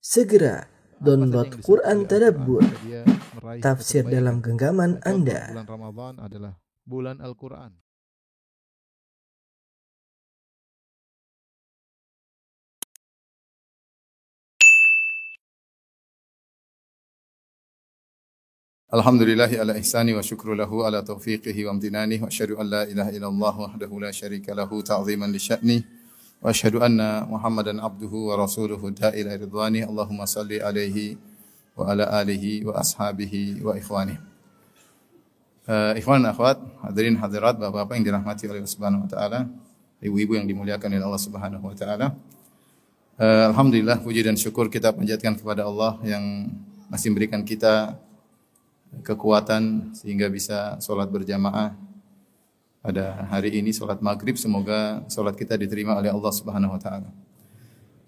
Segera download Quran Tadabbur, tafsir dalam genggaman Anda. Bulan Ramadan adalah bulan Al-Quran. Alhamdulillahi ala ihsani wa syukru lahu ala taufiqihi wa amtinani wa syahadu an la ilaha illallah wahdahu la syarika lahu ta'ziman li sya'ni وأشهد أن محمدا عبده ورسوله الداعي إلى رضوانه اللهم صل عليه وعلى آله وأصحابه وإخوانه Uh, ikhwan dan akhwat, hadirin hadirat, bapak-bapak yang dirahmati oleh Allah Subhanahu wa taala, ibu-ibu yang dimuliakan oleh Allah Subhanahu wa taala. Uh, Alhamdulillah puji dan syukur kita panjatkan kepada Allah yang masih memberikan kita kekuatan sehingga bisa sholat berjamaah pada hari ini sholat maghrib semoga sholat kita diterima oleh Allah Subhanahu Wa Taala.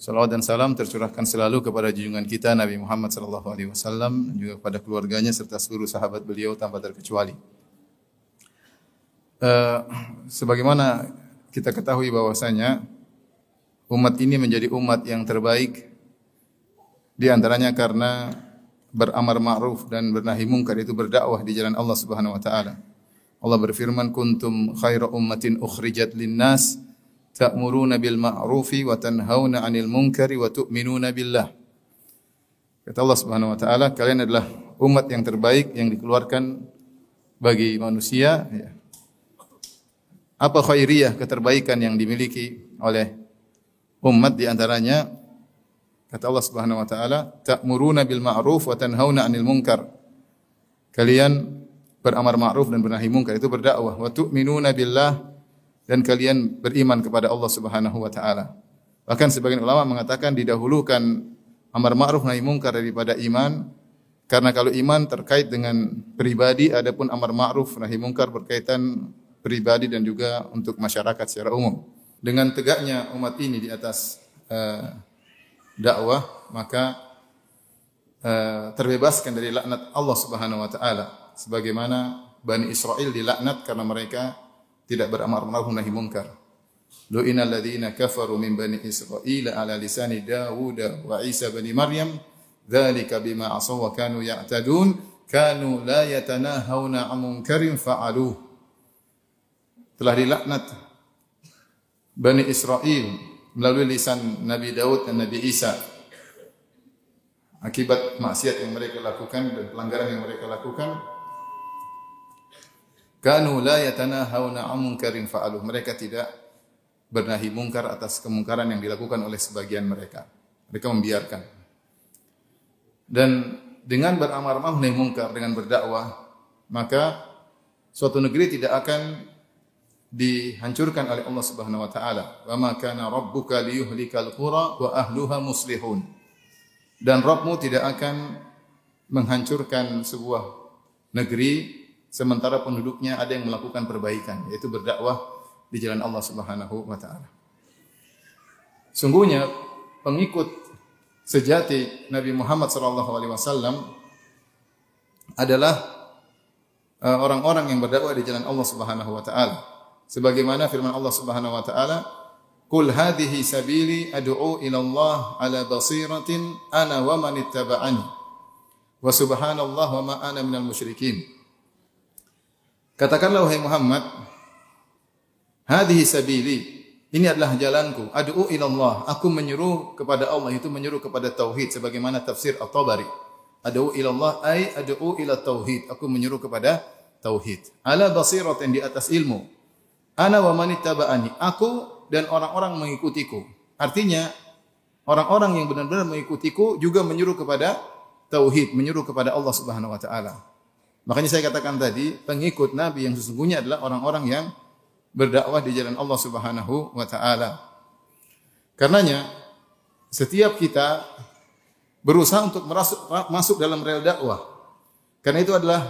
Salawat dan salam tercurahkan selalu kepada junjungan kita Nabi Muhammad sallallahu alaihi wasallam juga kepada keluarganya serta seluruh sahabat beliau tanpa terkecuali. Uh, sebagaimana kita ketahui bahwasanya umat ini menjadi umat yang terbaik di antaranya karena beramar ma'ruf dan bernahi mungkar itu berdakwah di jalan Allah Subhanahu wa taala. Allah berfirman kuntum khaira ummatin ukhrijat linnas ta'muruna bil ma'rufi wa tanhauna 'anil munkari wa tu'minuna billah. Kata Allah Subhanahu wa taala, kalian adalah umat yang terbaik yang dikeluarkan bagi manusia ya. Apa khairiyah keterbaikan yang dimiliki oleh umat di antaranya Kata Allah Subhanahu wa taala, "Ta'muruna bil ma'ruf wa tanhauna 'anil munkar." Kalian beramar ma'ruf dan bernahi munkar itu berdakwah, wa tu'minuna billah dan kalian beriman kepada Allah Subhanahu wa taala. Bahkan sebagian ulama mengatakan didahulukan amar ma'ruf nahi munkar daripada iman karena kalau iman terkait dengan pribadi adapun amar ma'ruf nahi munkar berkaitan pribadi dan juga untuk masyarakat secara umum. Dengan tegaknya umat ini di atas uh, dakwah maka uh, terbebaskan dari laknat Allah Subhanahu wa taala sebagaimana Bani Israel dilaknat karena mereka tidak beramar ma'ruf nahi munkar. Lu'ina alladziina kafaru min bani Israil ala lisani Dawud wa Isa bani Maryam dzalika bima asaw wa kanu ya'tadun kanu la yatanahawna 'an munkarin fa'aluh. Telah dilaknat Bani Israel melalui lisan Nabi Daud dan Nabi Isa akibat maksiat yang mereka lakukan dan pelanggaran yang mereka lakukan kanu la yatanahawna 'an munkarin fa'alu mereka tidak bernahi mungkar atas kemungkaran yang dilakukan oleh sebagian mereka mereka membiarkan dan dengan beramar ma'ruf nahi mungkar dengan berdakwah maka suatu negeri tidak akan dihancurkan oleh Allah Subhanahu wa taala. Wa ma kana rabbuka liyuhlikal qura wa ahluha muslihun. Dan Rabbmu tidak akan menghancurkan sebuah negeri sementara penduduknya ada yang melakukan perbaikan, yaitu berdakwah di jalan Allah Subhanahu wa taala. Sungguhnya pengikut sejati Nabi Muhammad sallallahu alaihi wasallam adalah orang-orang yang berdakwah di jalan Allah Subhanahu wa taala sebagaimana firman Allah Subhanahu wa taala Qul hadhihi sabili ad'u ila Allah ala basiratin ana wa man ittaba'ani wa subhanallah wa ma ana minal musyrikin Katakanlah wahai Muhammad hadhihi sabili ini adalah jalanku. Ad'u ila Allah aku menyeru kepada Allah itu menyeru kepada tauhid sebagaimana tafsir At-Tabari. Ad'u ila Allah ay ad'u ila tauhid. Aku menyeru kepada tauhid. Ala basiratin di atas ilmu. Ana wa manittaba'ani aku dan orang-orang mengikutiku. Artinya orang-orang yang benar-benar mengikutiku juga menyuruh kepada tauhid menyuruh kepada Allah Subhanahu wa taala makanya saya katakan tadi pengikut nabi yang sesungguhnya adalah orang-orang yang berdakwah di jalan Allah Subhanahu wa taala. Karenanya setiap kita berusaha untuk merasuk, masuk dalam rel dakwah. Karena itu adalah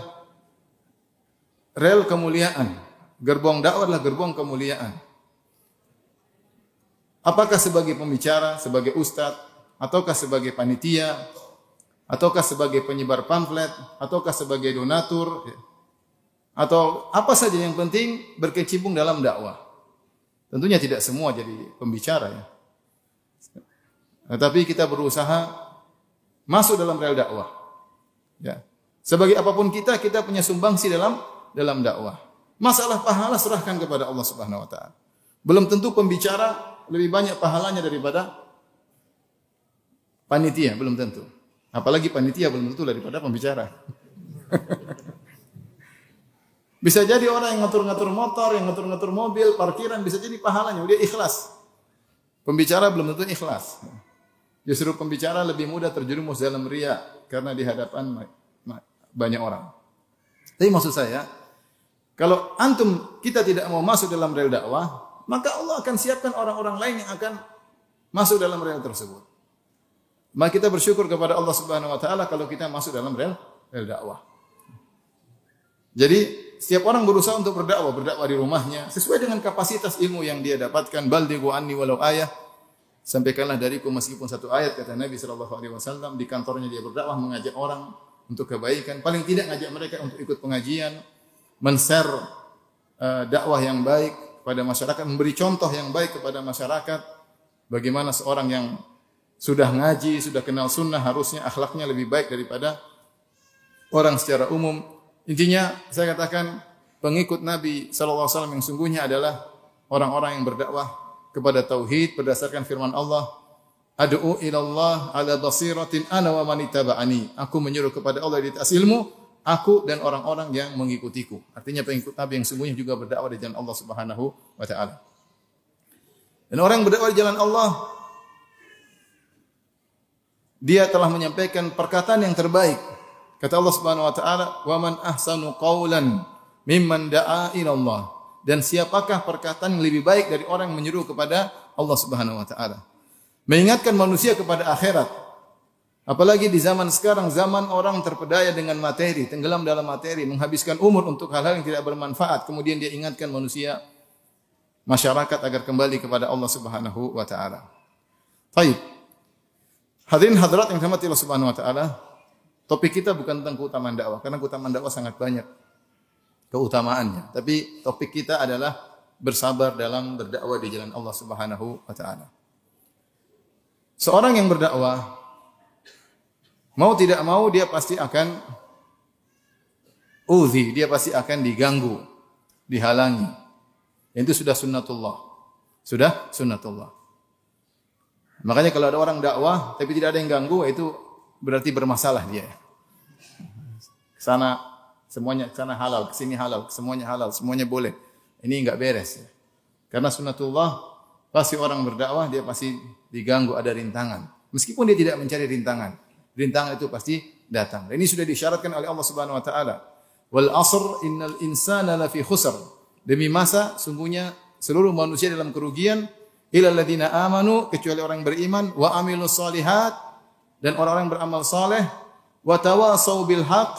rel kemuliaan. Gerbong dakwah adalah gerbong kemuliaan. Apakah sebagai pembicara, sebagai ustadz, ataukah sebagai panitia, ataukah sebagai penyebar pamflet, ataukah sebagai donatur, atau apa saja yang penting berkecimpung dalam dakwah. Tentunya tidak semua jadi pembicara ya. Tetapi kita berusaha masuk dalam rel dakwah. Ya. Sebagai apa pun kita, kita punya sumbangsi dalam dalam dakwah. Masalah pahala serahkan kepada Allah Subhanahu wa taala. Belum tentu pembicara lebih banyak pahalanya daripada panitia, belum tentu. Apalagi panitia belum tentu daripada pembicara. bisa jadi orang yang ngatur-ngatur motor, yang ngatur-ngatur mobil, parkiran, bisa jadi pahalanya, dia ikhlas. Pembicara belum tentu ikhlas. Justru pembicara lebih mudah terjerumus dalam ria karena di hadapan banyak orang. Tapi maksud saya, kalau antum kita tidak mau masuk dalam rel dakwah, maka Allah akan siapkan orang-orang lain yang akan masuk dalam rel tersebut. Maka kita bersyukur kepada Allah Subhanahu wa taala kalau kita masuk dalam rel rel dakwah. Jadi setiap orang berusaha untuk berdakwah, berdakwah di rumahnya sesuai dengan kapasitas ilmu yang dia dapatkan. Baldighu anni walau ayah Sampaikanlah dariku meskipun satu ayat kata Nabi sallallahu alaihi wasallam di kantornya dia berdakwah mengajak orang untuk kebaikan, paling tidak ngajak mereka untuk ikut pengajian, men-share uh, dakwah yang baik kepada masyarakat, memberi contoh yang baik kepada masyarakat bagaimana seorang yang sudah ngaji, sudah kenal sunnah harusnya akhlaknya lebih baik daripada orang secara umum. Intinya saya katakan pengikut Nabi sallallahu alaihi yang sungguhnya adalah orang-orang yang berdakwah kepada tauhid berdasarkan firman Allah Ad'u ila Allah ala basiratin ana wa man ittaba'ani. Aku menyuruh kepada Allah di atas ilmu, aku dan orang-orang yang mengikutiku. Artinya pengikut Nabi yang sungguhnya juga berdakwah di jalan Allah Subhanahu wa taala. Dan orang yang berdakwah di jalan Allah dia telah menyampaikan perkataan yang terbaik. Kata Allah Subhanahu wa taala, "Wa man ahsanu qawlan mimman da'a ila Allah." dan siapakah perkataan yang lebih baik dari orang yang menyuruh kepada Allah Subhanahu wa taala. Mengingatkan manusia kepada akhirat. Apalagi di zaman sekarang zaman orang terpedaya dengan materi, tenggelam dalam materi, menghabiskan umur untuk hal-hal yang tidak bermanfaat. Kemudian dia ingatkan manusia masyarakat agar kembali kepada Allah Subhanahu wa taala. Baik. Hadirin hadirat yang dirahmati Allah Subhanahu wa taala, topik kita bukan tentang keutamaan dakwah karena keutamaan dakwah sangat banyak keutamaannya. Tapi topik kita adalah bersabar dalam berdakwah di jalan Allah Subhanahu wa taala. Seorang yang berdakwah mau tidak mau dia pasti akan uzi, dia pasti akan diganggu, dihalangi. Itu sudah sunnatullah. Sudah sunnatullah. Makanya kalau ada orang dakwah tapi tidak ada yang ganggu itu berarti bermasalah dia. Sana Semuanya sana halal, sini halal, semuanya halal, semuanya boleh. Ini enggak beres ya. Karena sunnatullah pasti orang berdakwah dia pasti diganggu ada rintangan. Meskipun dia tidak mencari rintangan. Rintangan itu pasti datang. Ini sudah disyaratkan oleh Allah Subhanahu wa taala. Wal asr innal insana lafi khusr. Demi masa sungguhnya seluruh manusia dalam kerugian alladziina amanu kecuali orang yang beriman wa amilus solihat dan orang-orang beramal saleh wa tawasau bil haqq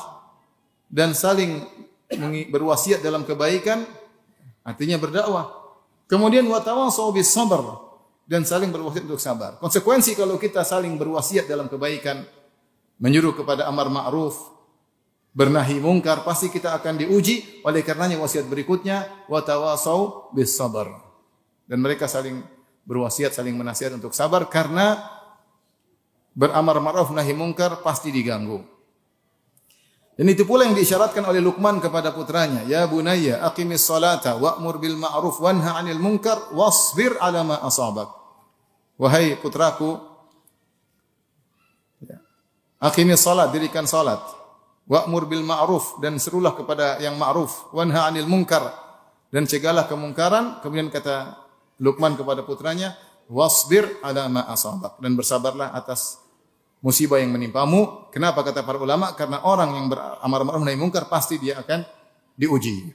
dan saling berwasiat dalam kebaikan artinya berdakwah. Kemudian watawasau bis sabar dan saling berwasiat untuk sabar. Konsekuensi kalau kita saling berwasiat dalam kebaikan, menyuruh kepada amar ma'ruf, bernahi mungkar, pasti kita akan diuji. Oleh karenanya wasiat berikutnya watawasau bis sabar. Dan mereka saling berwasiat, saling menasihat untuk sabar karena beramar ma'ruf nahi mungkar pasti diganggu. Dan itu pula yang diisyaratkan oleh Luqman kepada putranya, "Ya bunayya, aqimis salata wa'mur bil ma'ruf wanha 'anil munkar wasbir 'ala ma asabak." Wahai putraku, ya, aqimis salat, dirikan salat. Wa'mur bil ma'ruf dan serulah kepada yang ma'ruf, wanha 'anil munkar dan cegahlah kemungkaran. Kemudian kata Luqman kepada putranya, "Wasbir 'ala ma asabak." Dan bersabarlah atas musibah yang menimpamu. Kenapa kata para ulama? Karena orang yang beramar ma'ruf nahi mungkar pasti dia akan diuji.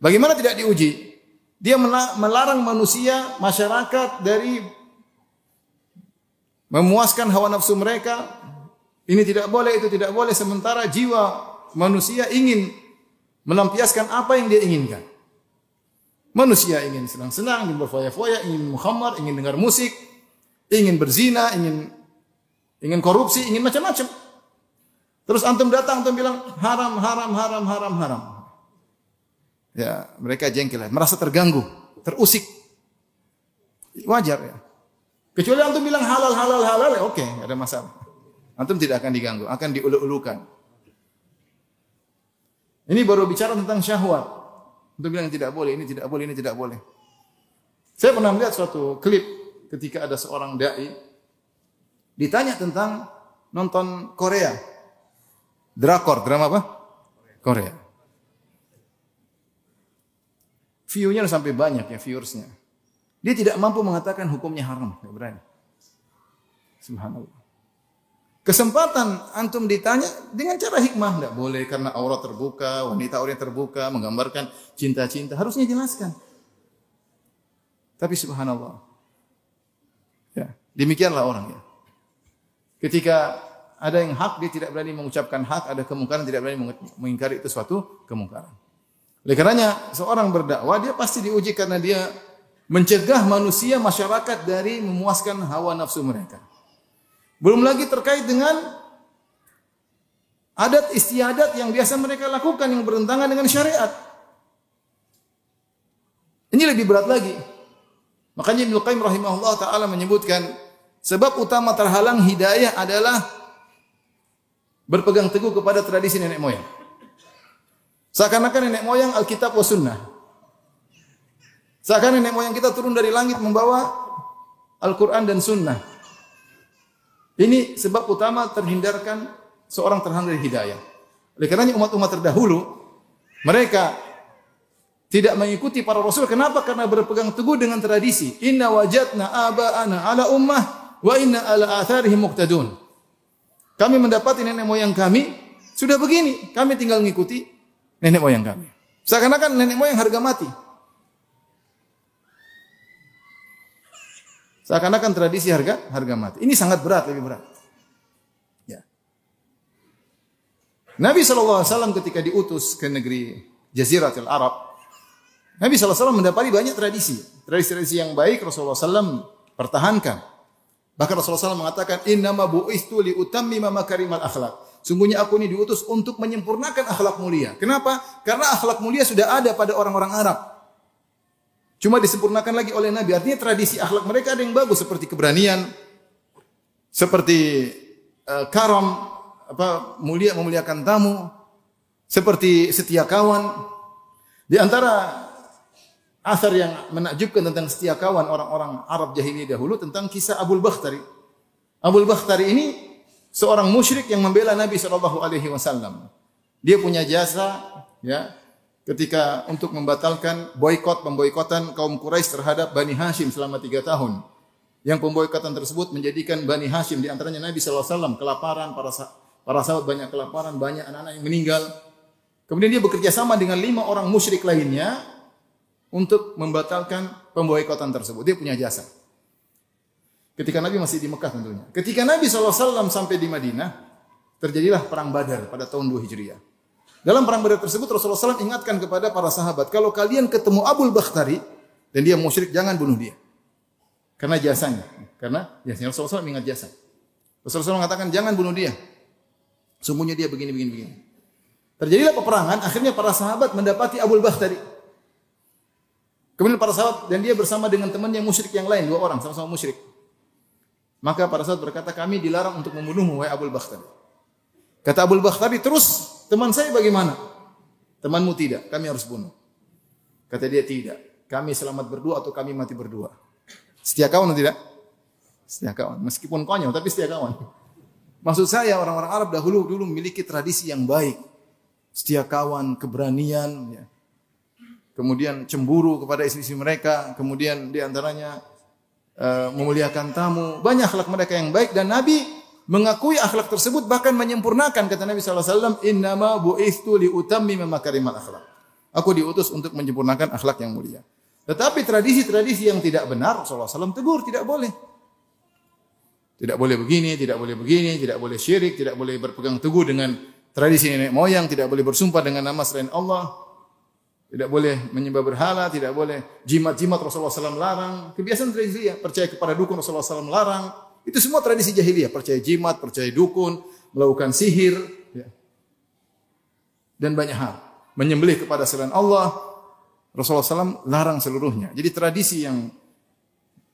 Bagaimana tidak diuji? Dia melarang manusia, masyarakat dari memuaskan hawa nafsu mereka. Ini tidak boleh, itu tidak boleh. Sementara jiwa manusia ingin melampiaskan apa yang dia inginkan. Manusia ingin senang-senang, ingin berfoya-foya, ingin mukhamar, ingin dengar musik, ingin berzina, ingin ingin korupsi, ingin macam-macam. Terus antum datang antum bilang haram, haram, haram, haram, haram. Ya, mereka jengkel, merasa terganggu, terusik. Wajar ya. Kecuali antum bilang halal, halal, halal, ya oke, ada masalah. Antum tidak akan diganggu, akan diulu-ulukan. Ini baru bicara tentang syahwat. Untuk bilang tidak boleh, ini tidak boleh, ini tidak boleh. Saya pernah melihat suatu klip ketika ada seorang dai ditanya tentang nonton Korea. Drakor, drama apa? Korea. View-nya sampai banyak ya viewersnya. Dia tidak mampu mengatakan hukumnya haram, tidak berani. Subhanallah. Kesempatan antum ditanya dengan cara hikmah, tidak boleh karena aurat terbuka, wanita aurat terbuka, menggambarkan cinta-cinta, harusnya jelaskan. Tapi subhanallah. Ya, demikianlah orang ya. Ketika ada yang hak, dia tidak berani mengucapkan hak, ada kemungkaran tidak berani mengingkari itu suatu kemungkaran. Oleh karenanya, seorang berdakwah dia pasti diuji karena dia mencegah manusia masyarakat dari memuaskan hawa nafsu mereka. Belum lagi terkait dengan adat istiadat yang biasa mereka lakukan yang bertentangan dengan syariat. Ini lebih berat lagi. Makanya Ibnu Qayyim rahimahullah taala menyebutkan sebab utama terhalang hidayah adalah berpegang teguh kepada tradisi nenek moyang. Seakan-akan nenek moyang Alkitab wa sunnah. Seakan nenek moyang kita turun dari langit membawa Al-Quran dan sunnah. Ini sebab utama terhindarkan seorang terhalang dari hidayah. Oleh karena umat-umat terdahulu, mereka tidak mengikuti para rasul. Kenapa? Karena berpegang teguh dengan tradisi. Inna wajadna aba'ana ala ummah wa inna ala atharihim muqtadun. Kami mendapati nenek moyang kami sudah begini. Kami tinggal mengikuti nenek moyang kami. Seakan-akan nenek moyang harga mati. Seakan-akan tradisi harga harga mati. Ini sangat berat, lebih berat. Ya. Nabi SAW ketika diutus ke negeri Jaziratul Arab, Nabi SAW mendapati banyak tradisi. Tradisi-tradisi yang baik Rasulullah SAW pertahankan. Bahkan Rasulullah SAW mengatakan, Innama bu'istu li utammima makarimal akhlak. Sungguhnya aku ini diutus untuk menyempurnakan akhlak mulia. Kenapa? Karena akhlak mulia sudah ada pada orang-orang Arab. Cuma disempurnakan lagi oleh Nabi. Artinya tradisi akhlak mereka ada yang bagus seperti keberanian, seperti uh, karam, apa mulia memuliakan tamu, seperti setia kawan. Di antara asar yang menakjubkan tentang setia kawan orang-orang Arab jahiliyah dahulu tentang kisah Abu Bakhtari. Abu Bakhtari ini seorang musyrik yang membela Nabi Shallallahu alaihi wasallam. Dia punya jasa ya ketika untuk membatalkan boykot pemboikotan kaum Quraisy terhadap Bani Hashim selama tiga tahun. Yang pemboikotan tersebut menjadikan Bani Hashim di antaranya Nabi SAW kelaparan, para para sahabat banyak kelaparan, banyak anak-anak yang meninggal. Kemudian dia bekerja sama dengan lima orang musyrik lainnya untuk membatalkan pemboikotan tersebut. Dia punya jasa. Ketika Nabi masih di Mekah tentunya. Ketika Nabi SAW sampai di Madinah, terjadilah perang Badar pada tahun 2 Hijriah. Dalam perang Badar tersebut Rasulullah SAW ingatkan kepada para sahabat, kalau kalian ketemu Abu Bakhtari dan dia musyrik, jangan bunuh dia. Karena jasanya. Karena jasanya Rasulullah SAW ingat jasa. Rasulullah SAW mengatakan, jangan bunuh dia. Sungguhnya dia begini, begini, begini. Terjadilah peperangan, akhirnya para sahabat mendapati Abu Bakhtari. Kemudian para sahabat dan dia bersama dengan temannya musyrik yang lain, dua orang sama-sama musyrik. Maka para sahabat berkata, kami dilarang untuk membunuhmu, wahai Abu Bakhtari. Kata Abu Bakhtari, terus Teman saya bagaimana? Temanmu tidak, kami harus bunuh. Kata dia tidak. Kami selamat berdua atau kami mati berdua. Setia kawan atau tidak? Setia kawan. Meskipun konyol, tapi setia kawan. Maksud saya orang-orang Arab dahulu dulu memiliki tradisi yang baik. Setia kawan, keberanian, ya. kemudian cemburu kepada istri-istri mereka, kemudian di antaranya uh, memuliakan tamu. Banyak akhlak mereka yang baik dan Nabi mengakui akhlak tersebut bahkan menyempurnakan kata Nabi sallallahu alaihi wasallam innama bu'istu li utammima makarimal akhlak. Aku diutus untuk menyempurnakan akhlak yang mulia. Tetapi tradisi-tradisi yang tidak benar Rasulullah SAW tegur tidak boleh. Tidak boleh begini, tidak boleh begini, tidak boleh syirik, tidak boleh berpegang teguh dengan tradisi nenek moyang, tidak boleh bersumpah dengan nama selain Allah, tidak boleh menyembah berhala, tidak boleh jimat-jimat Rasulullah SAW larang. Kebiasaan tradisi ya, percaya kepada dukun Rasulullah SAW larang, itu semua tradisi jahiliyah, percaya jimat, percaya dukun, melakukan sihir, ya. dan banyak hal. Menyembelih kepada selain Allah, Rasulullah SAW larang seluruhnya. Jadi tradisi yang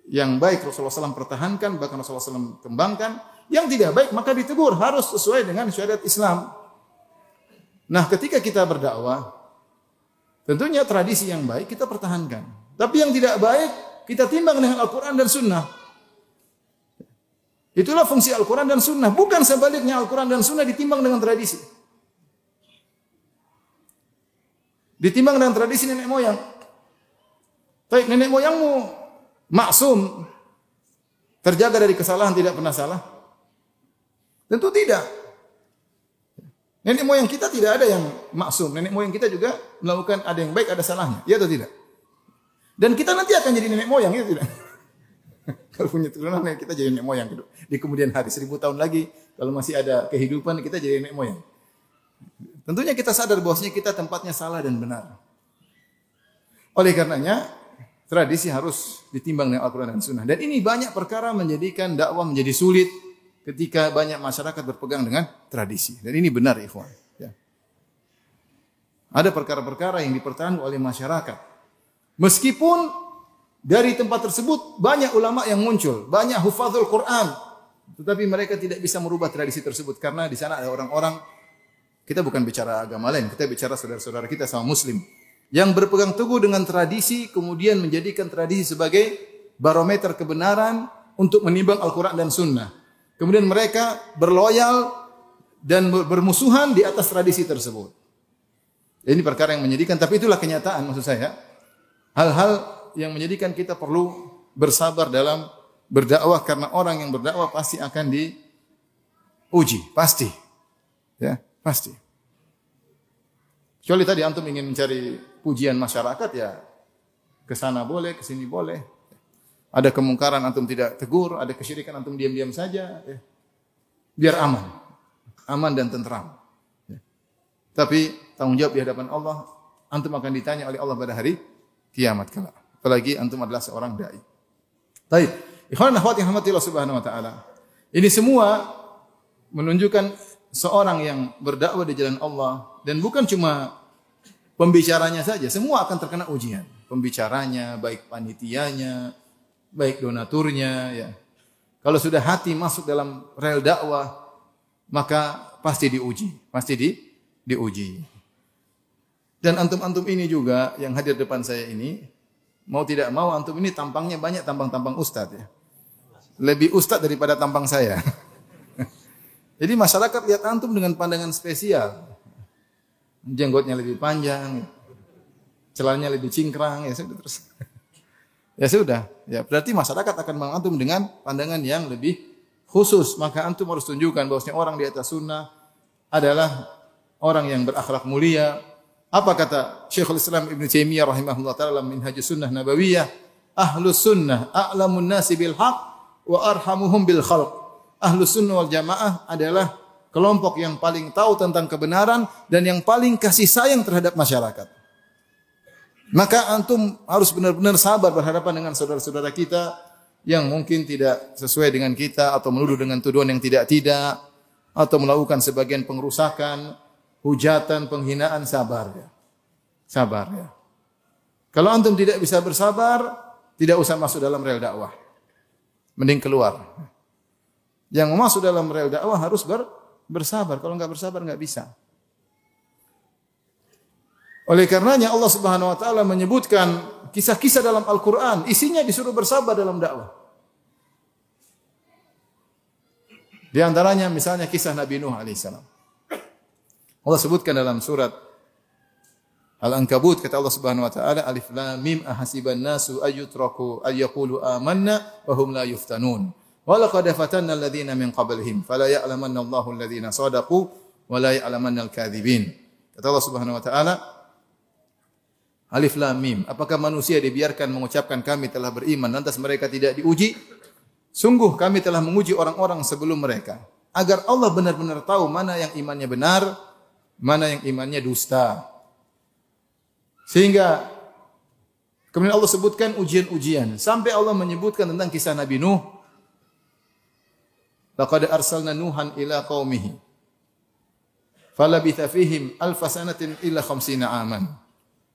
yang baik Rasulullah SAW pertahankan, bahkan Rasulullah SAW kembangkan, Yang tidak baik maka ditegur harus sesuai dengan syariat Islam. Nah, ketika kita berdakwah, tentunya tradisi yang baik kita pertahankan. Tapi yang tidak baik kita timbang dengan Al-Quran dan Sunnah. Itulah fungsi Al-Quran dan Sunnah. Bukan sebaliknya Al-Quran dan Sunnah ditimbang dengan tradisi. Ditimbang dengan tradisi nenek moyang. Baik, nenek moyangmu maksum, terjaga dari kesalahan, tidak pernah salah. Tentu tidak. Nenek moyang kita tidak ada yang maksum. Nenek moyang kita juga melakukan ada yang baik, ada salahnya. Ya atau tidak? Dan kita nanti akan jadi nenek moyang, ya tidak? kalau punya turunan kita jadi nenek moyang di kemudian hari seribu tahun lagi kalau masih ada kehidupan kita jadi nenek moyang. Tentunya kita sadar bahwasanya kita tempatnya salah dan benar. Oleh karenanya tradisi harus ditimbang dengan Al-Quran dan Sunnah. Dan ini banyak perkara menjadikan dakwah menjadi sulit ketika banyak masyarakat berpegang dengan tradisi. Dan ini benar, ikhwan. Ya. Ada perkara-perkara yang dipertahankan oleh masyarakat. Meskipun dari tempat tersebut banyak ulama yang muncul, banyak hufadzul Quran, tetapi mereka tidak bisa merubah tradisi tersebut karena di sana ada orang-orang kita bukan bicara agama lain, kita bicara saudara-saudara kita sama muslim yang berpegang teguh dengan tradisi kemudian menjadikan tradisi sebagai barometer kebenaran untuk menimbang Al-Quran dan Sunnah. Kemudian mereka berloyal dan bermusuhan di atas tradisi tersebut. Ini perkara yang menyedihkan, tapi itulah kenyataan maksud saya. Hal-hal yang menjadikan kita perlu bersabar dalam berdakwah karena orang yang berdakwah pasti akan diuji, pasti. Ya, pasti. Kecuali tadi antum ingin mencari pujian masyarakat ya ke sana boleh, ke sini boleh. Ada kemungkaran antum tidak tegur, ada kesyirikan antum diam-diam saja. Ya. Biar aman. Aman dan tentram. Ya. Tapi tanggung jawab di hadapan Allah, antum akan ditanya oleh Allah pada hari kiamat kelak. Apalagi antum adalah seorang dai. Baik. Ikhwan akhwat yang Allah Subhanahu wa taala. Ini semua menunjukkan seorang yang berdakwah di jalan Allah dan bukan cuma pembicaranya saja, semua akan terkena ujian. Pembicaranya, baik panitianya, baik donaturnya ya. Kalau sudah hati masuk dalam rel dakwah, maka pasti diuji, pasti di diuji. Dan antum-antum ini juga yang hadir depan saya ini, mau tidak mau antum ini tampangnya banyak tampang-tampang ustadz ya. Lebih ustadz daripada tampang saya. Jadi masyarakat lihat antum dengan pandangan spesial. Jenggotnya lebih panjang, celananya lebih cingkrang, ya sudah terus. ya sudah, ya berarti masyarakat akan mengantum dengan pandangan yang lebih khusus. Maka antum harus tunjukkan bahwasanya orang di atas sunnah adalah orang yang berakhlak mulia. Apa kata Syekhul Islam Ibn Taimiyah rahimahullah taala Minhajus Sunnah Nabawiyah? Ahlus sunnah a'lamun nasi bil haq wa arhamuhum bil khalq ahlu sunnah wal jamaah adalah kelompok yang paling tahu tentang kebenaran dan yang paling kasih sayang terhadap masyarakat. Maka antum harus benar-benar sabar berhadapan dengan saudara-saudara kita yang mungkin tidak sesuai dengan kita atau menuduh dengan tuduhan yang tidak-tidak atau melakukan sebagian pengrusakan, hujatan, penghinaan, sabar ya. Sabar ya. Kalau antum tidak bisa bersabar, tidak usah masuk dalam rel dakwah. Mending keluar. Yang masuk dalam rel dakwah harus ber, bersabar. Kalau nggak bersabar nggak bisa. Oleh karenanya Allah Subhanahu wa taala menyebutkan kisah-kisah dalam Al-Qur'an, isinya disuruh bersabar dalam dakwah. Di antaranya misalnya kisah Nabi Nuh alaihissalam. Allah sebutkan dalam surat Al-Ankabut kata Allah Subhanahu wa taala Alif Lam Mim ahasiban nasu ayyutraku ayyaqulu amanna wa hum la yuftanun. Walaqad fatanna alladziina min qablihim fala ya'lamanna Allahu alladziina shadaqu wa la ya'lamanna al-kadzibin. Kata Allah Subhanahu wa taala Alif Lam Mim. Apakah manusia dibiarkan mengucapkan kami telah beriman lantas mereka tidak diuji? Sungguh kami telah menguji orang-orang sebelum mereka agar Allah benar-benar tahu mana yang imannya benar, mana yang imannya dusta. Sehingga kemudian Allah sebutkan ujian-ujian sampai Allah menyebutkan tentang kisah Nabi Nuh Laqad arsalna Nuhan ila qaumihi. Falabitha fihim alf sanatin illa khamsina aman.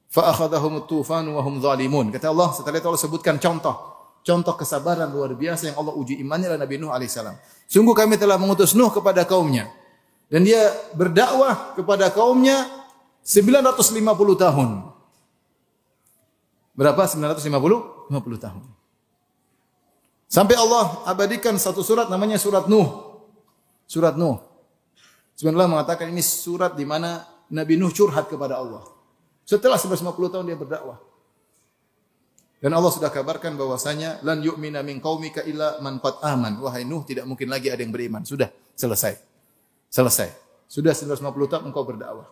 Fa akhadhahum at-tufan wa hum zalimun. Kata Allah, setelah itu Allah sebutkan contoh contoh kesabaran luar biasa yang Allah uji imannya adalah Nabi Nuh alaihissalam. Sungguh kami telah mengutus Nuh kepada kaumnya dan dia berdakwah kepada kaumnya 950 tahun. Berapa? 950? 50 tahun. Sampai Allah abadikan satu surat namanya surat Nuh. Surat Nuh. Sebenarnya mengatakan ini surat di mana Nabi Nuh curhat kepada Allah. Setelah 950 tahun dia berdakwah. Dan Allah sudah kabarkan bahwasanya lan yu'mina min qaumika illa man qad aman. Wahai Nuh, tidak mungkin lagi ada yang beriman. Sudah, selesai. Selesai. Sudah 950 tahun engkau berdakwah.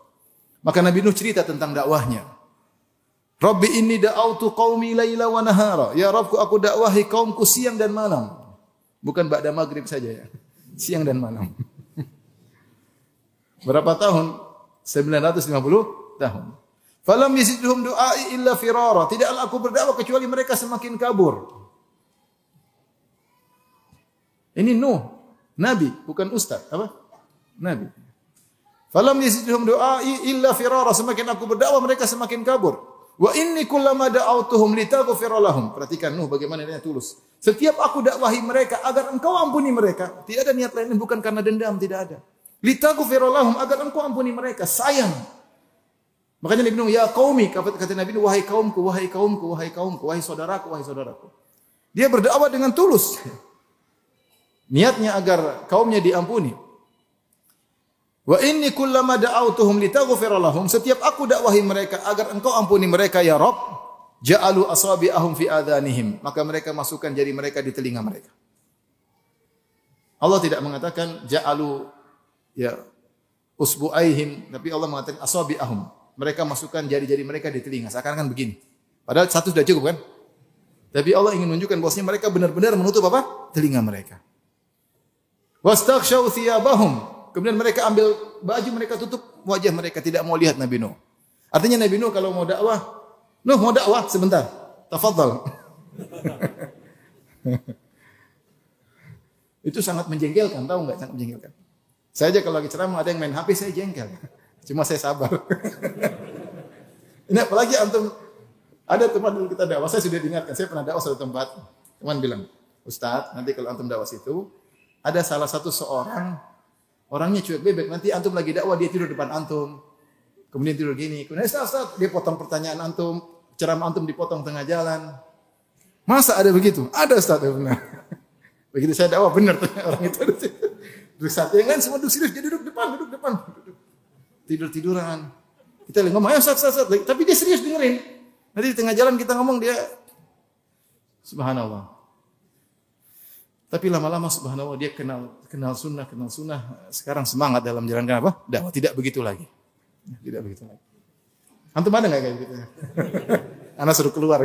Maka Nabi Nuh cerita tentang dakwahnya. Rabbi inni da'autu qaumi laila wa nahara. Ya Rabbku aku dakwahi kaumku siang dan malam. Bukan ba'da maghrib saja ya. Siang dan malam. Berapa tahun? 950 tahun. Falam yazidhum du'ai illa firara. Tidaklah aku berdakwah kecuali mereka semakin kabur. Ini Nuh, nabi, bukan ustaz, apa? Nabi. Falam yazidhum du'ai illa firara. Semakin aku berdakwah mereka semakin kabur. Wa inni kullama da'awtuhum litaghfira lahum. Perhatikan Nuh bagaimana dia tulus. Setiap aku dakwahi mereka agar engkau ampuni mereka. Tidak ada niat lain bukan karena dendam, tidak ada. Litaghfira lahum agar engkau ampuni mereka. Sayang. Makanya Nabi Nuh, ya qaumi, kata Nabi Nuh, wahai kaumku, wahai kaumku, wahai kaumku, wahai saudaraku, wahai saudaraku. Dia berdakwah dengan tulus. Niatnya agar kaumnya diampuni. Wa inni kullama da'awtuhum litaghfira lahum, setiap aku dakwahi mereka agar engkau ampuni mereka ya Rabb, ja'alu asabi'ahum fi adhanihim, maka mereka masukkan jari mereka di telinga mereka. Allah tidak mengatakan ja'alu ya usbu'aihim, tapi Allah mengatakan asabi'ahum. Mereka masukkan jari-jari mereka di telinga. Seakan-akan begini. Padahal satu sudah cukup kan? Tapi Allah ingin menunjukkan bahwasanya mereka benar-benar menutup apa? Telinga mereka. Wastaghshaw thiyabahum. Kemudian mereka ambil baju mereka tutup wajah mereka tidak mau lihat Nabi Nuh. Artinya Nabi Nuh kalau mau dakwah, Nuh mau dakwah sebentar. Tafadhal. Itu sangat menjengkelkan, tahu enggak? Sangat menjengkelkan. Saya aja kalau lagi ceramah ada yang main HP saya jengkel. Cuma saya sabar. Ini apalagi antum ada teman dulu kita dakwah, saya sudah diingatkan, saya pernah dakwah satu tempat. Teman bilang, Ustaz, nanti kalau antum dakwah situ, ada salah satu seorang orangnya cuek bebek, nanti antum lagi dakwah dia tidur depan antum. Kemudian tidur gini, kemudian Ustaz, Ustaz, dia potong pertanyaan antum, ceramah antum dipotong tengah jalan. Masa ada begitu? Ada Ustaz, ya benar. Begitu saya dakwah benar orang itu. Terus satu yang lain semua duduk serius, dia duduk depan, duduk depan. Tidur-tiduran. Kita lagi ngomong, ayo sat, sat, sat. Tapi dia serius dengerin. Nanti di tengah jalan kita ngomong dia, subhanallah. Tapi lama-lama subhanallah dia kenal kenal sunnah, kenal sunnah. Sekarang semangat dalam jalan apa? Dakwah tidak begitu lagi. Tidak begitu lagi. Antum ada nggak kayak gitu? Anak suruh keluar.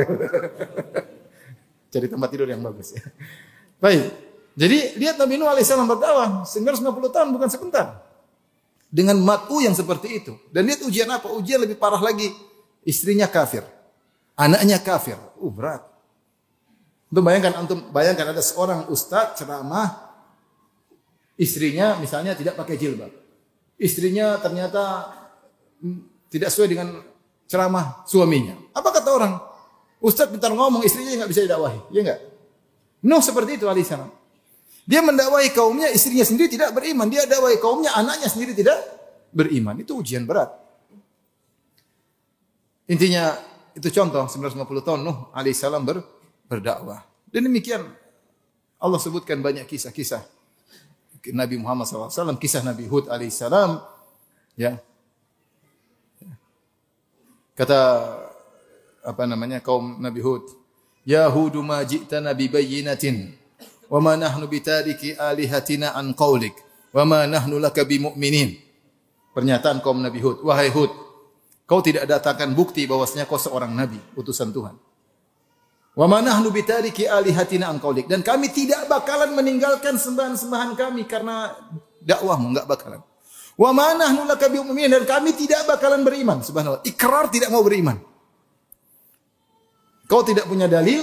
Cari tempat tidur yang bagus ya. Baik. Jadi lihat Nabi Nuh alaihissalam berdakwah 950 tahun bukan sebentar dengan matu yang seperti itu. Dan lihat ujian apa? Ujian lebih parah lagi. Istrinya kafir. Anaknya kafir. Uh, berat. Untuk bayangkan antum bayangkan ada seorang ustaz ceramah istrinya misalnya tidak pakai jilbab. Istrinya ternyata mm, tidak sesuai dengan ceramah suaminya. Apa kata orang? Ustaz pintar ngomong, istrinya nggak bisa didakwahi. Ya enggak? Nuh seperti itu alaihissalam. Dia mendakwai kaumnya, istrinya sendiri tidak beriman. Dia dakwai kaumnya, anaknya sendiri tidak beriman. Itu ujian berat. Intinya itu contoh 950 tahun Nuh alaihissalam ber, berdakwah. Dan demikian Allah sebutkan banyak kisah-kisah Nabi Muhammad SAW, kisah Nabi Hud alaihissalam. Ya. Kata apa namanya kaum Nabi Hud, Ya Hudu ma ji'tana bi bayyinatin wa nahnu bitariki alihatina an qaulik wa ma nahnu laka. Pernyataan kaum Nabi Hud, wahai Hud, kau tidak datangkan bukti bahwasanya kau seorang nabi, utusan Tuhan. Wa ma nahnu bitariki alihatina an dan kami tidak bakalan meninggalkan sembahan-sembahan kami karena dakwahmu enggak bakalan. Wa ma nahnu laka dan kami tidak bakalan beriman. Subhanallah, ikrar tidak mau beriman. Kau tidak punya dalil,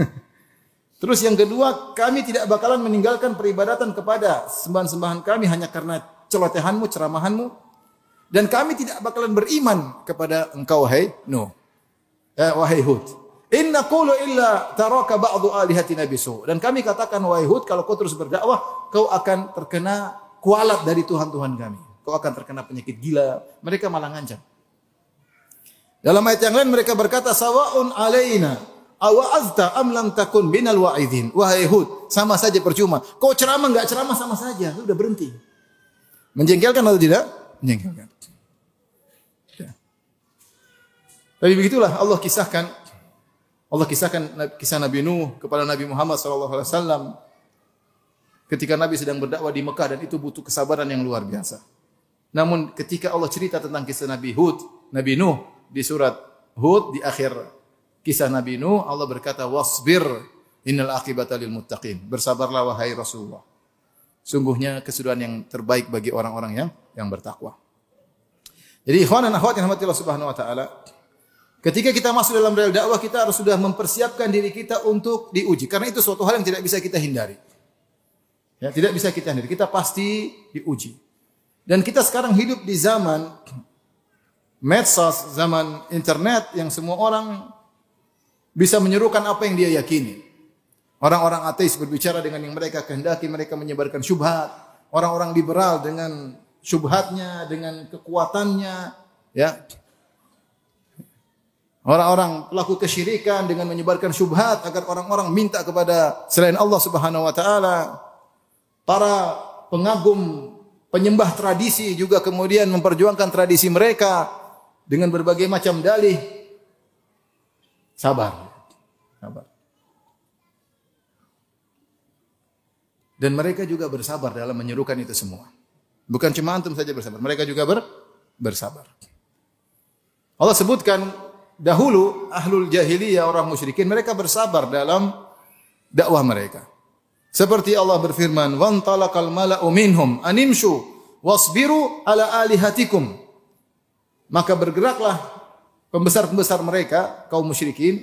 Terus yang kedua, kami tidak bakalan meninggalkan peribadatan kepada sembahan-sembahan kami hanya karena celotehanmu, ceramahanmu. Dan kami tidak bakalan beriman kepada engkau, wahai Nuh. Eh, wahai Hud. Inna qulu illa taraka ba'du alihatina bisu. Dan kami katakan wahai Hud kalau kau terus berdakwah kau akan terkena kualat dari Tuhan-Tuhan kami. Kau akan terkena penyakit gila. Mereka malah ngancam. Dalam ayat yang lain mereka berkata sawaun alaina awa'azta am lam takun binal wa'idin. Wahai Hud, sama saja percuma. Kau ceramah enggak ceramah sama saja, sudah berhenti. Menjengkelkan atau tidak? Menjengkelkan. Ya. Tapi begitulah Allah kisahkan Allah kisahkan kisah Nabi Nuh kepada Nabi Muhammad SAW ketika Nabi sedang berdakwah di Mekah dan itu butuh kesabaran yang luar biasa. Namun ketika Allah cerita tentang kisah Nabi Hud, Nabi Nuh di surat Hud di akhir kisah Nabi Nuh Allah berkata wasbir innal akibata lil muttaqin. Bersabarlah wahai Rasulullah. Sungguhnya kesudahan yang terbaik bagi orang-orang yang yang bertakwa. Jadi ikhwan dan akhwat yang rahmati Allah Subhanahu wa taala, Ketika kita masuk dalam rel dakwah, kita harus sudah mempersiapkan diri kita untuk diuji. Karena itu suatu hal yang tidak bisa kita hindari. Ya, tidak bisa kita hindari. Kita pasti diuji. Dan kita sekarang hidup di zaman medsos, zaman internet yang semua orang bisa menyerukan apa yang dia yakini. Orang-orang ateis berbicara dengan yang mereka kehendaki, mereka menyebarkan syubhat. Orang-orang liberal dengan syubhatnya, dengan kekuatannya, ya Orang-orang pelaku kesyirikan dengan menyebarkan syubhat agar orang-orang minta kepada selain Allah Subhanahu wa taala. Para pengagum penyembah tradisi juga kemudian memperjuangkan tradisi mereka dengan berbagai macam dalih. Sabar. Sabar. Dan mereka juga bersabar dalam menyerukan itu semua. Bukan cuma antum saja bersabar, mereka juga ber, bersabar. Allah sebutkan dahulu ahlul jahiliyah orang musyrikin mereka bersabar dalam dakwah mereka. Seperti Allah berfirman, "Wan talaqal mala'u minhum animshu wasbiru ala alihatikum." Maka bergeraklah pembesar-pembesar mereka kaum musyrikin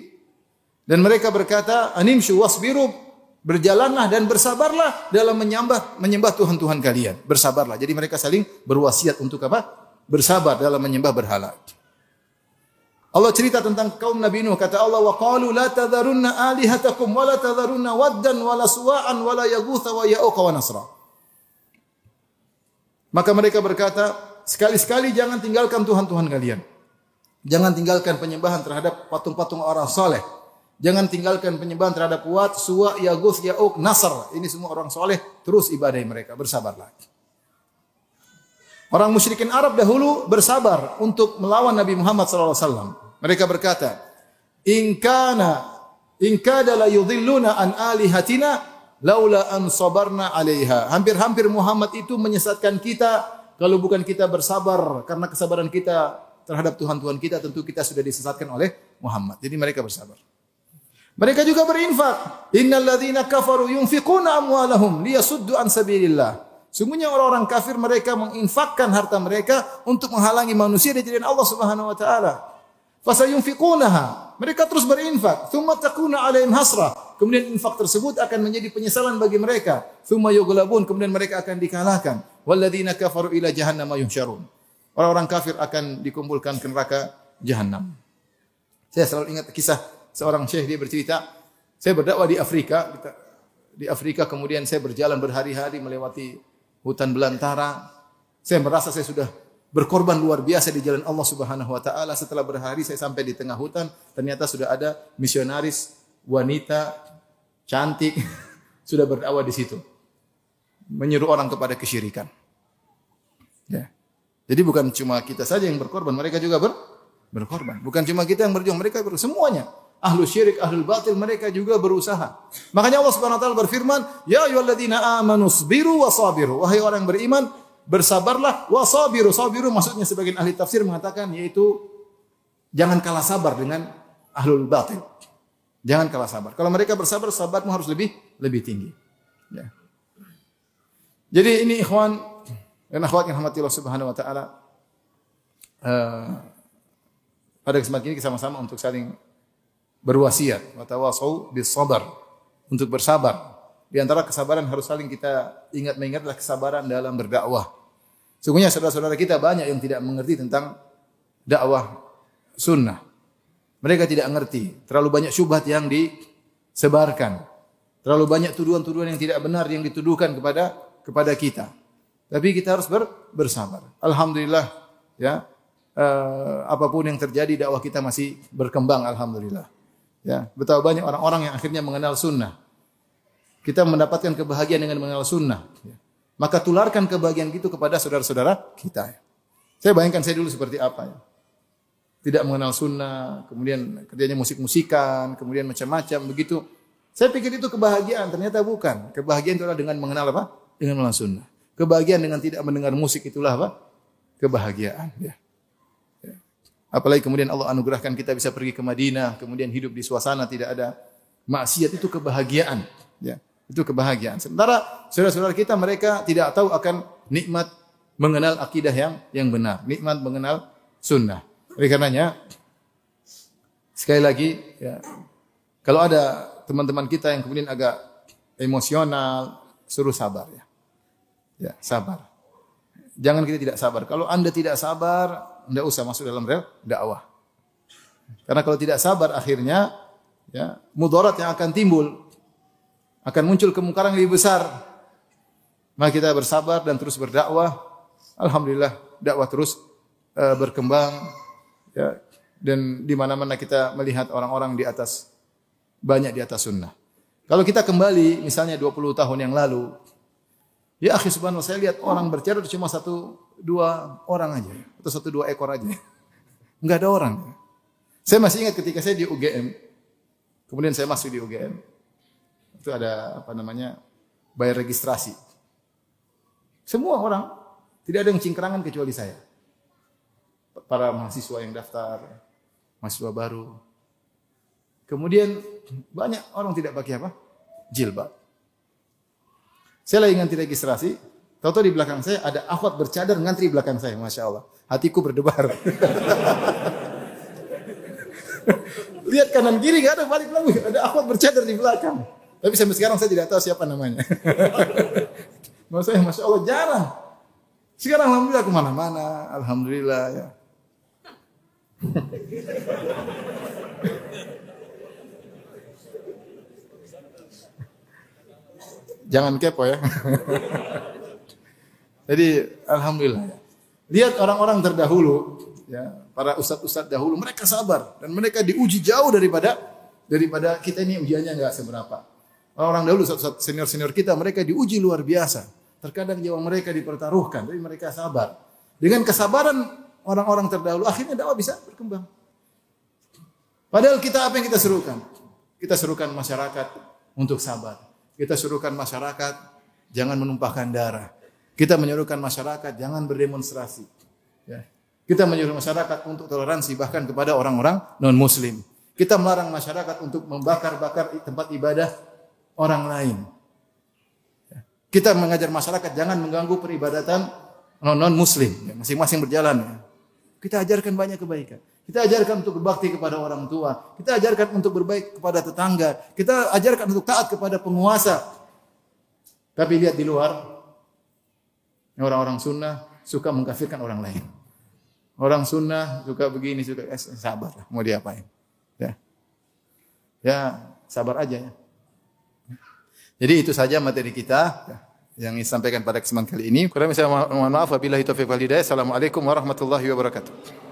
dan mereka berkata, "Animshu wasbiru" Berjalanlah dan bersabarlah dalam menyembah menyembah Tuhan-Tuhan kalian. Bersabarlah. Jadi mereka saling berwasiat untuk apa? Bersabar dalam menyembah berhala. Allah cerita tentang kaum Nabi Nuh kata Allah wa qalu la tadharunna alihatakum wa la tadharunna waddan wa la suwa'an wa la yaghutha wa ya'uqa wa nasra. Maka mereka berkata, sekali-sekali jangan tinggalkan Tuhan-Tuhan kalian. Jangan tinggalkan penyembahan terhadap patung-patung orang soleh. Jangan tinggalkan penyembahan terhadap Wat, Suwa, Yaguth, Ya'uq, Nasr. Ini semua orang soleh. Terus ibadah mereka. Bersabarlah. Orang musyrikin Arab dahulu bersabar untuk melawan Nabi Muhammad SAW. Mereka berkata, "Inkana inkada la yudhilluna an alihatina laula an sabarna 'alaiha." Hampir-hampir Muhammad itu menyesatkan kita kalau bukan kita bersabar karena kesabaran kita terhadap Tuhan-Tuhan kita tentu kita sudah disesatkan oleh Muhammad. Jadi mereka bersabar. Mereka juga berinfak. Innal ladzina kafaru yunfiquna amwalahum liyasuddu an sabilillah. Sungguhnya orang-orang kafir mereka menginfakkan harta mereka untuk menghalangi manusia dari jalan Allah Subhanahu wa taala. Fasayunfiqunaha. Mereka terus berinfak. Thumma takuna alaihim hasra. Kemudian infak tersebut akan menjadi penyesalan bagi mereka. Thumma yughlabun. Kemudian mereka akan dikalahkan. Walladzina kafaru ila jahannama yuhsyarun. Orang-orang kafir akan dikumpulkan ke neraka jahannam. Saya selalu ingat kisah seorang syekh dia bercerita, saya berdakwah di Afrika, di Afrika kemudian saya berjalan berhari-hari melewati hutan belantara. Saya merasa saya sudah berkorban luar biasa di jalan Allah Subhanahu wa taala. Setelah berhari saya sampai di tengah hutan, ternyata sudah ada misionaris wanita cantik sudah berdakwah di situ. Menyuruh orang kepada kesyirikan. Ya. Jadi bukan cuma kita saja yang berkorban, mereka juga ber, berkorban. Bukan cuma kita yang berjuang, mereka ber, semuanya ahlu syirik, ahlu batil, mereka juga berusaha. Makanya Allah Subhanahu wa taala berfirman, "Ya ayyuhalladzina amanu sabiru wa sabiru." Wahai orang beriman, bersabarlah wa sabiru. Sabiru maksudnya sebagian ahli tafsir mengatakan yaitu jangan kalah sabar dengan ahlul batil. Jangan kalah sabar. Kalau mereka bersabar, sabarmu harus lebih lebih tinggi. Ya. Jadi ini ikhwan dan akhwat yang rahmati Allah Subhanahu wa taala. Uh, pada kesempatan ini sama-sama untuk saling berwasiat wa tawasau bis sabar untuk bersabar. Di antara kesabaran harus saling kita ingat mengingat adalah kesabaran dalam berdakwah. Sungguhnya saudara-saudara kita banyak yang tidak mengerti tentang dakwah sunnah. Mereka tidak ngerti. Terlalu banyak syubhat yang disebarkan. Terlalu banyak tuduhan-tuduhan yang tidak benar yang dituduhkan kepada kepada kita. Tapi kita harus ber, bersabar. Alhamdulillah ya. eh, apa pun yang terjadi dakwah kita masih berkembang alhamdulillah. Ya, betapa banyak orang-orang yang akhirnya mengenal sunnah. Kita mendapatkan kebahagiaan dengan mengenal sunnah. Ya. Maka tularkan kebahagiaan itu kepada saudara-saudara kita. Saya bayangkan saya dulu seperti apa ya. Tidak mengenal sunnah, kemudian kerjanya musik-musikan, kemudian macam-macam begitu. Saya pikir itu kebahagiaan, ternyata bukan. Kebahagiaan itu adalah dengan mengenal apa? Dengan mengenal sunnah. Kebahagiaan dengan tidak mendengar musik itulah apa? Kebahagiaan. Ya. Apalagi kemudian Allah anugerahkan kita bisa pergi ke Madinah, kemudian hidup di suasana tidak ada maksiat itu kebahagiaan. Ya. Itu kebahagiaan. Sementara saudara-saudara kita mereka tidak tahu akan nikmat mengenal akidah yang yang benar, nikmat mengenal sunnah. Oleh karenanya sekali lagi ya kalau ada teman-teman kita yang kemudian agak emosional, suruh sabar ya. Ya, sabar. Jangan kita tidak sabar. Kalau Anda tidak sabar, tidak usah masuk dalam rel dakwah. Karena kalau tidak sabar akhirnya ya, mudarat yang akan timbul akan muncul kemungkaran lebih besar. Maka kita bersabar dan terus berdakwah. Alhamdulillah dakwah terus uh, berkembang ya dan di mana-mana kita melihat orang-orang di atas banyak di atas sunnah. Kalau kita kembali misalnya 20 tahun yang lalu, Ya akhi subhanallah saya lihat orang bercerita cuma satu dua orang aja atau satu dua ekor aja. Enggak ada orang. Saya masih ingat ketika saya di UGM. Kemudian saya masuk di UGM. Itu ada apa namanya? bayar registrasi. Semua orang tidak ada yang cingkrangan kecuali saya. Para mahasiswa yang daftar, mahasiswa baru. Kemudian banyak orang tidak pakai apa? Jilbab. Saya lagi ngantri registrasi, tahu-tahu di belakang saya ada akhwat bercadar ngantri di belakang saya, masya Allah. Hatiku berdebar. Lihat kanan kiri gak ada balik lagi, ada akhwat bercadar di belakang. Tapi sampai sekarang saya tidak tahu siapa namanya. Maksudnya masya Allah jarang. Sekarang alhamdulillah ke mana-mana, alhamdulillah ya. Jangan kepo ya. Jadi alhamdulillah ya. Lihat orang-orang terdahulu ya, para ustadz-ustadz dahulu mereka sabar dan mereka diuji jauh daripada daripada kita ini ujiannya enggak seberapa. Orang-orang dahulu ustadz senior-senior kita mereka diuji luar biasa. Terkadang jiwa mereka dipertaruhkan, tapi mereka sabar. Dengan kesabaran orang-orang terdahulu akhirnya dakwah bisa berkembang. Padahal kita apa yang kita serukan? Kita serukan masyarakat untuk sabar. Kita suruhkan masyarakat jangan menumpahkan darah. Kita menyuruhkan masyarakat jangan berdemonstrasi. Ya. Kita menyuruh masyarakat untuk toleransi bahkan kepada orang-orang non muslim. Kita melarang masyarakat untuk membakar-bakar tempat ibadah orang lain. Ya. Kita mengajar masyarakat jangan mengganggu peribadatan non muslim. Ya, masing-masing berjalan. Ya. Kita ajarkan banyak kebaikan. Kita ajarkan untuk berbakti kepada orang tua. Kita ajarkan untuk berbaik kepada tetangga. Kita ajarkan untuk taat kepada penguasa. Tapi lihat di luar, orang-orang sunnah suka mengkafirkan orang lain. Orang sunnah suka begini, suka eh, sabar lah, mau diapain. Ya. ya, sabar aja ya. Jadi itu saja materi kita yang disampaikan pada kesempatan kali ini. Kurang saya mohon maaf apabila itu wal hidayah. Assalamualaikum warahmatullahi wabarakatuh.